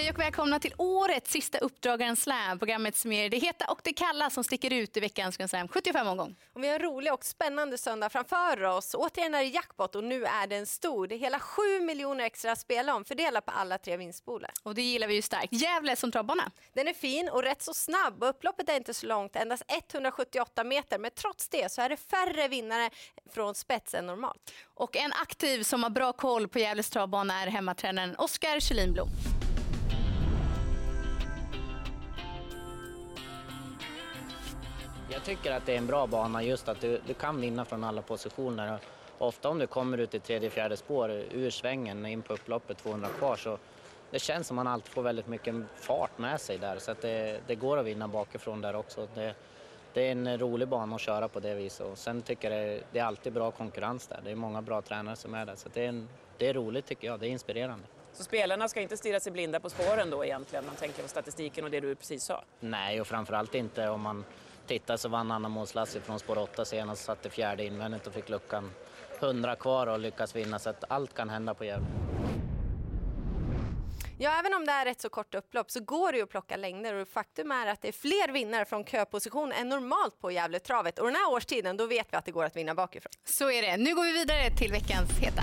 Hej och välkomna till årets sista Uppdragaren Slam. Programmet som ger det heta och det kalla som sticker ut i veckans Grand Slam 75 omgång. Och vi har en rolig och spännande söndag framför oss. Återigen är det jackpot och nu är den stor. Det är hela 7 miljoner extra att spela om fördelat på alla tre vinstpooler. Och det gillar vi ju starkt. Gävle som travbana. Den är fin och rätt så snabb. Upploppet är inte så långt, endast 178 meter. Men trots det så är det färre vinnare från spets än normalt. Och en aktiv som har bra koll på Gävles travbana är hemmatränaren Oskar Kjellinblom. Jag tycker att det är en bra bana just att du, du kan vinna från alla positioner. Och ofta om du kommer ut i tredje, fjärde spår ur svängen in på upploppet 200 kvar så det känns som att man alltid får väldigt mycket fart med sig där så att det, det går att vinna bakifrån där också. Det, det är en rolig bana att köra på det viset och sen tycker jag det, det är alltid bra konkurrens där. Det är många bra tränare som är där så det är, en, det är roligt tycker jag, det är inspirerande. Så spelarna ska inte stirra sig blinda på spåren då egentligen? Man tänker på statistiken och det du precis sa. Nej, och framförallt inte om man tittar så vann Anna Måns Lassi från spår 8 senast, satte fjärde invändigt och fick luckan 100 kvar och lyckas vinna så att allt kan hända på Gävle. Ja, även om det är ett så kort upplopp så går det ju att plocka längder och faktum är att det är fler vinnare från köposition än normalt på Gävletravet och den här årstiden då vet vi att det går att vinna bakifrån. Så är det. Nu går vi vidare till veckans heta.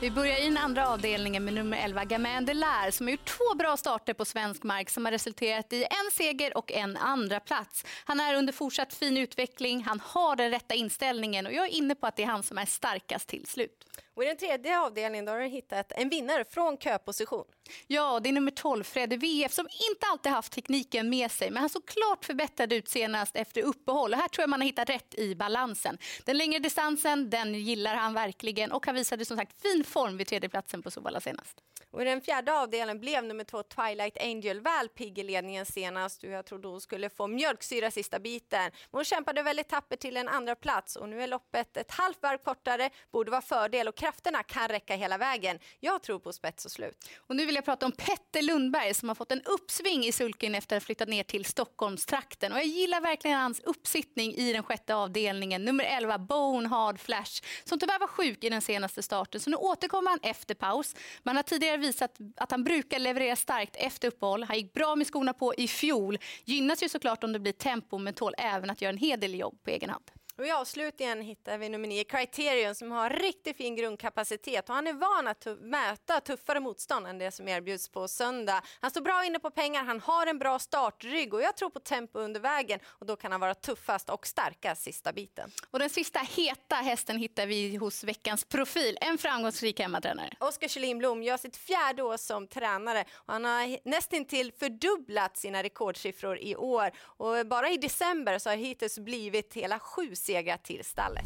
Vi börjar i den andra avdelningen med nummer 11, Gamin Delär som har gjort två bra starter på svensk mark som har resulterat i en seger och en andra plats. Han är under fortsatt fin utveckling, han har den rätta inställningen och jag är inne på att det är han som är starkast till slut. Och I den tredje avdelningen då har du hittat en vinnare från köposition. Ja, det är nummer 12, Fredde VF, som inte alltid haft tekniken med sig, men han såg klart förbättrad ut senast efter uppehåll. Och här tror jag man har hittat rätt i balansen. Den längre distansen, den gillar han verkligen och han visade som sagt fin form vid tredjeplatsen på Solvalla senast. Och I den fjärde avdelningen blev nummer två Twilight Angel väl pigg i ledningen senast. Jag trodde hon skulle få mjölksyra sista biten. Men hon kämpade väldigt tappert till en andra plats och nu är loppet ett halvt varv kortare, borde vara fördel och krafterna kan räcka hela vägen. Jag tror på spets och slut. Och nu vill jag prata om Petter Lundberg som har fått en uppsving i sulken efter att ha flyttat ner till Stockholmstrakten. Och jag gillar verkligen hans uppsittning i den sjätte avdelningen. Nummer 11, Bone Hard Flash, som tyvärr var sjuk i den senaste starten. Så nu återkommer han efter paus. Man har tidigare visat att han brukar leverera starkt efter uppehåll. Han gick bra med skorna på i fjol. Gynnas ju såklart om det blir tempo, men tål även att göra en hel del jobb på egen hand. Och I avslutningen hittar vi nummer 9 Criterion som har riktigt fin grundkapacitet och han är van att möta tuffare motstånd än det som erbjuds på söndag. Han står bra inne på pengar, han har en bra startrygg och jag tror på tempo under vägen och då kan han vara tuffast och starkast sista biten. Och den sista heta hästen hittar vi hos veckans profil, en framgångsrik hemmatränare. Oskar Kjellin gör sitt fjärde år som tränare och han har nästintill fördubblat sina rekordsiffror i år och bara i december så har hittills blivit hela sju segrar till stallet.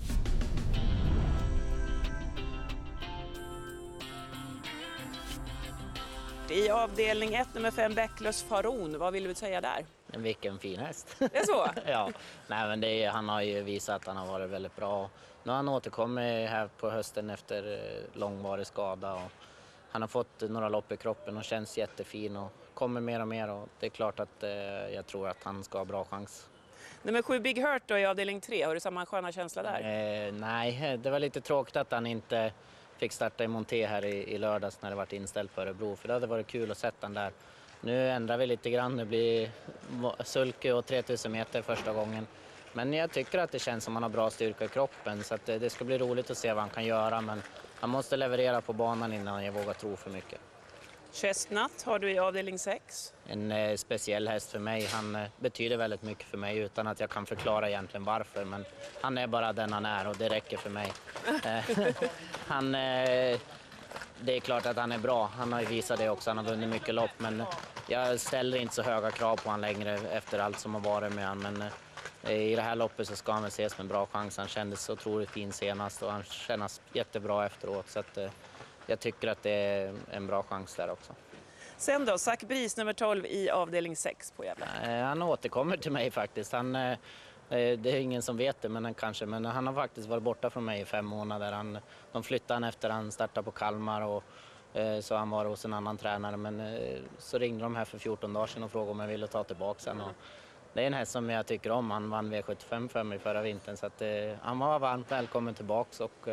I avdelning 1, nummer 5, Bäcklös Faron. Vad vill du säga där? Vilken fin häst. Det är så? ja, Nej, men är, han har ju visat att han har varit väldigt bra. Nu har han återkommit här på hösten efter eh, långvarig skada. Och han har fått några lopp i kroppen och känns jättefin och kommer mer och mer. Och det är klart att eh, jag tror att han ska ha bra chans. Nummer sju Big Hurt då i avdelning 3, har du samma sköna känsla där? Eh, nej, det var lite tråkigt att han inte fick starta i Monté här i, i lördags när det var inställt på Örebro, för det hade varit kul att sätta den där. Nu ändrar vi lite grann, det blir sulke och 3000 meter första gången. Men jag tycker att det känns som att han har bra styrka i kroppen så det, det ska bli roligt att se vad han kan göra men han måste leverera på banan innan jag vågar tro för mycket. Chestnut har du i avdelning 6. En eh, speciell häst för mig. Han eh, betyder väldigt mycket för mig utan att jag kan förklara egentligen varför. Men han är bara den han är och det räcker för mig. Eh, han, eh, det är klart att han är bra. Han har visat det också. Han har vunnit mycket lopp. Men jag ställer inte så höga krav på honom längre efter allt som har varit med honom. Men eh, i det här loppet så ska han väl ses med en bra chans. Han kändes otroligt fin senast och han kändes jättebra efteråt. Så att, eh, jag tycker att det är en bra chans där också. Sen då, Zack Bris nummer 12 i avdelning 6 på Gävle. Eh, han återkommer till mig faktiskt. Han, eh, eh, det är ingen som vet det, men han, kanske, men han har faktiskt varit borta från mig i fem månader. Han, de flyttade han efter han startade på Kalmar och så han var hos en annan tränare. Men så ringde de här för 14 dagar sedan och frågade om jag ville ta tillbaka honom. Det är en häst som jag tycker om. Han vann V75 för mig förra vintern så att, han var varmt välkommen tillbaka och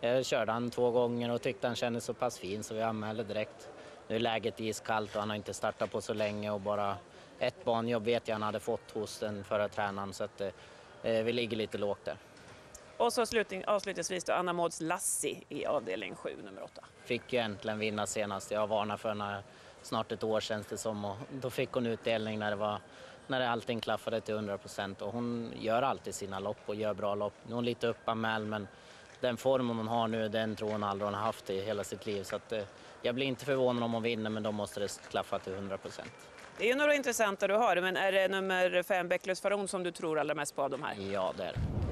Jag körde han två gånger och tyckte han kändes så pass fin så vi anmälde direkt. Nu är läget iskallt och han har inte startat på så länge och bara ett banjobb vet jag han hade fått hos den förra tränaren så att eh, vi ligger lite lågt där. Och så slutning, avslutningsvis då Anna Mauds Lassi i avdelning 7, nummer 8. Fick ju äntligen vinna senast. Jag varnade för henne snart ett år känns det som och då fick hon utdelning när det var när allting klaffade till 100 procent och hon gör alltid sina lopp och gör bra lopp. Nu är hon lite uppanmäld men den formen hon har nu den tror hon aldrig hon har haft i hela sitt liv så att, eh, jag blir inte förvånad om hon vinner men då måste det klaffa till 100 procent. Det är ju några intressanta du har, men är det nummer fem Bäcklös Faron som du tror allra mest på av de här? Ja, det är det.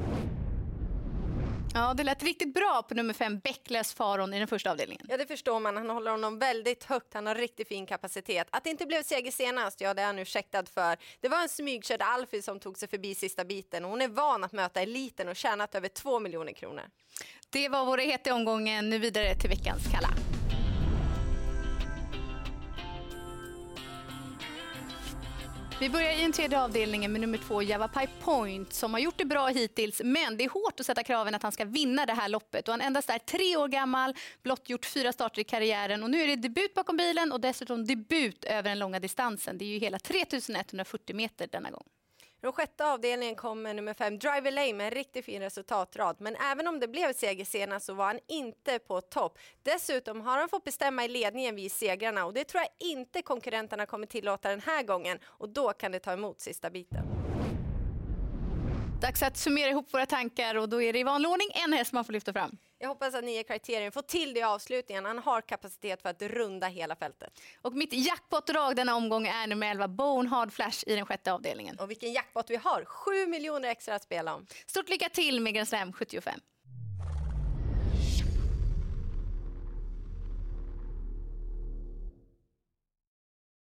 Ja, det lät riktigt bra på nummer fem, Bäcklös Faron i den första avdelningen. Ja, det förstår man. Han håller honom väldigt högt. Han har riktigt fin kapacitet. Att det inte blev seger senast, ja, det är han ursäktad för. Det var en smygkörd Alfie som tog sig förbi sista biten hon är van att möta eliten och tjänat över två miljoner kronor. Det var våra heta i omgången. Nu vidare till veckans Kalla. Vi börjar i den tredje avdelningen med nummer två, Javapai Point, som har gjort det bra hittills. Men det är hårt att sätta kraven att han ska vinna det här loppet. Och han endast är tre år gammal, blott gjort fyra starter i karriären. Och nu är det debut bakom bilen och dessutom debut över den långa distansen. Det är ju hela 3140 meter denna gång. Den sjätte avdelningen kommer nummer fem Driver Lane med en riktigt fin resultatrad. Men även om det blev seger senast så var han inte på topp. Dessutom har han fått bestämma i ledningen vid segrarna och det tror jag inte konkurrenterna kommer tillåta den här gången och då kan det ta emot sista biten. Dags att summera ihop våra tankar och då är det i vanlig ordning en häst man får lyfta fram. Jag hoppas att nya kriterier får till det i avslutningen. Han har kapacitet för att runda hela fältet. Och mitt jackpot-drag denna omgång är nummer 11, Bonehard Flash i den sjätte avdelningen. Och vilken jackpot vi har! 7 miljoner extra att spela om. Stort lycka till med Grand Slam 75.